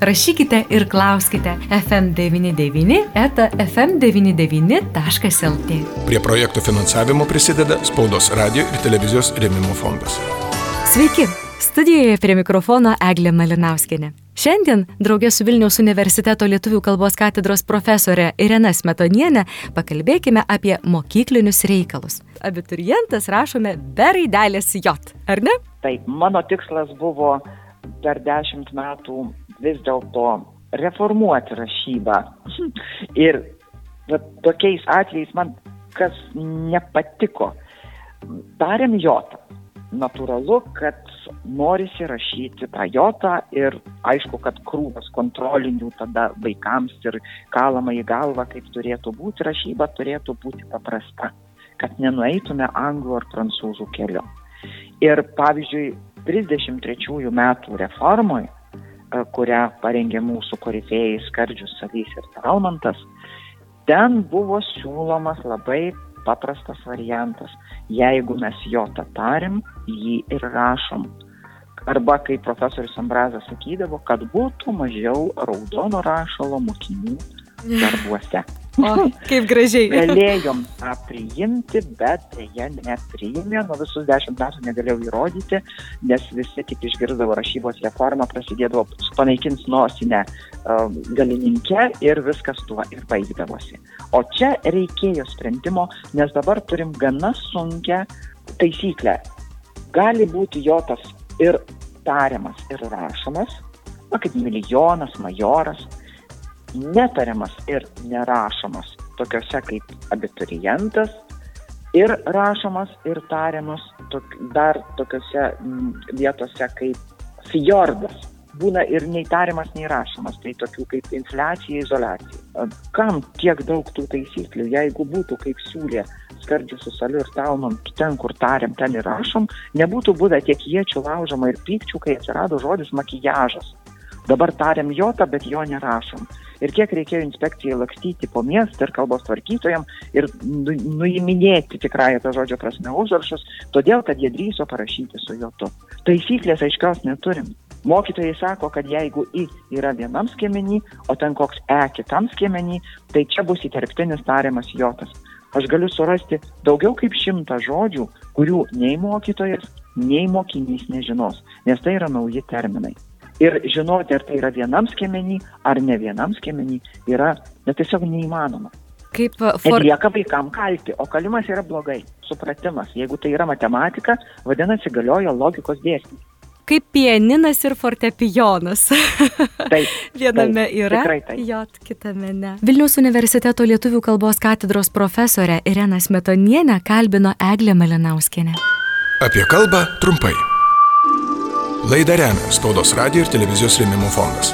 Rašykite ir klauskite FM99 eta fm99.lt. Prie projektų finansavimo prisideda Spaudos radio ir televizijos rėmimo fondas. Sveiki, studijoje prie mikrofono Eglė Malinauskinė. Šiandien, draugė su Vilniaus universiteto lietuvių kalbos katedros profesorė Irena Smetonienė, pakalbėkime apie mokyklinius reikalus. Abiturientas rašome be raidelės J, ar ne? Taip, mano tikslas buvo per dešimt metų vis dėlto reformuoti rašybą. Ir va, tokiais atvejais man kas nepatiko. Darėm jotą. Natūralu, kad norisi rašyti tą jotą ir aišku, kad krūvas kontrolinių tada vaikams ir kalama į galvą, kaip turėtų būti, rašyba turėtų būti paprasta, kad nenueitume anglų ar prancūzų keliu. Ir pavyzdžiui, 33 metų reformoje kurią parengė mūsų korifėjai Skardžius Salys ir Talmantas, ten buvo siūlomas labai paprastas variantas. Jeigu mes jo tarim, jį ir rašom. Arba, kaip profesorius Ambrazas sakydavo, kad būtų mažiau raudono rašalo mokinių darbuose. O, kaip gražiai. Galėjom tą priimti, bet jie nepriimė, nuo visus dešimt metų negalėjau įrodyti, nes visi tik išgirdavo rašybos reformą, prasidėdavo panaikins nosinę uh, galininkę ir viskas tuo ir baigdavosi. O čia reikėjo sprendimo, nes dabar turim gana sunkę taisyklę. Gali būti jotas ir tariamas, ir rašomas, na kaip milijonas, majoras, netariamas ir nerašomas tokiuose kaip abiturientas ir rašomas ir tariamas tok, dar tokiuose m, vietose kaip fjordas. Būna ir nei tariamas, nei rašomas, tai tokių kaip infliacija, izolacija. Kam tiek daug tų taisyklių, jeigu būtų kaip siūlė skardžių su saliu ir talnom, ten kur tariam, ten ir rašom, nebūtų buvę tiek iečių laužoma ir pykčių, kai atsirado žodis makijažas. Dabar tariam jotą, bet jo nerašom ir kiek reikėjo inspekcijai lakstyti po miestą ir kalbos tvarkytojam ir nu, nuiminėti tikrąją to žodžio prasme užrašus, todėl kad jie drįso parašyti su jotu. Taisyklės aiškios neturim. Mokytojai sako, kad jeigu I yra vienam skiemenį, o ten koks E kitam skiemenį, tai čia bus įterptinis tariamas jotas. Aš galiu surasti daugiau kaip šimtą žodžių, kurių nei mokytojas, nei mokinys nežinos, nes tai yra nauji terminai ir žinoti, ar tai yra vienam skiemenį, ar ne vienam skiemenį, yra net tiesiog neįmanoma. Kaip for... Lieka vaikam kalti, o kalimas yra blogai. Supratimas, jeigu tai yra matematika, vadinasi, galioja logikos dėsnis. Kaip pianinas ir fortepijonas. Taip. Viename taip, yra taip. jot, kitame ne. Vilniaus universiteto lietuvių kalbos katedros profesorė Irena Smetonienė kalbino Eglė Malinauskinė. Apie kalbą trumpai. Laidą remia Spaudos radio ir televizijos rėmimo fondas.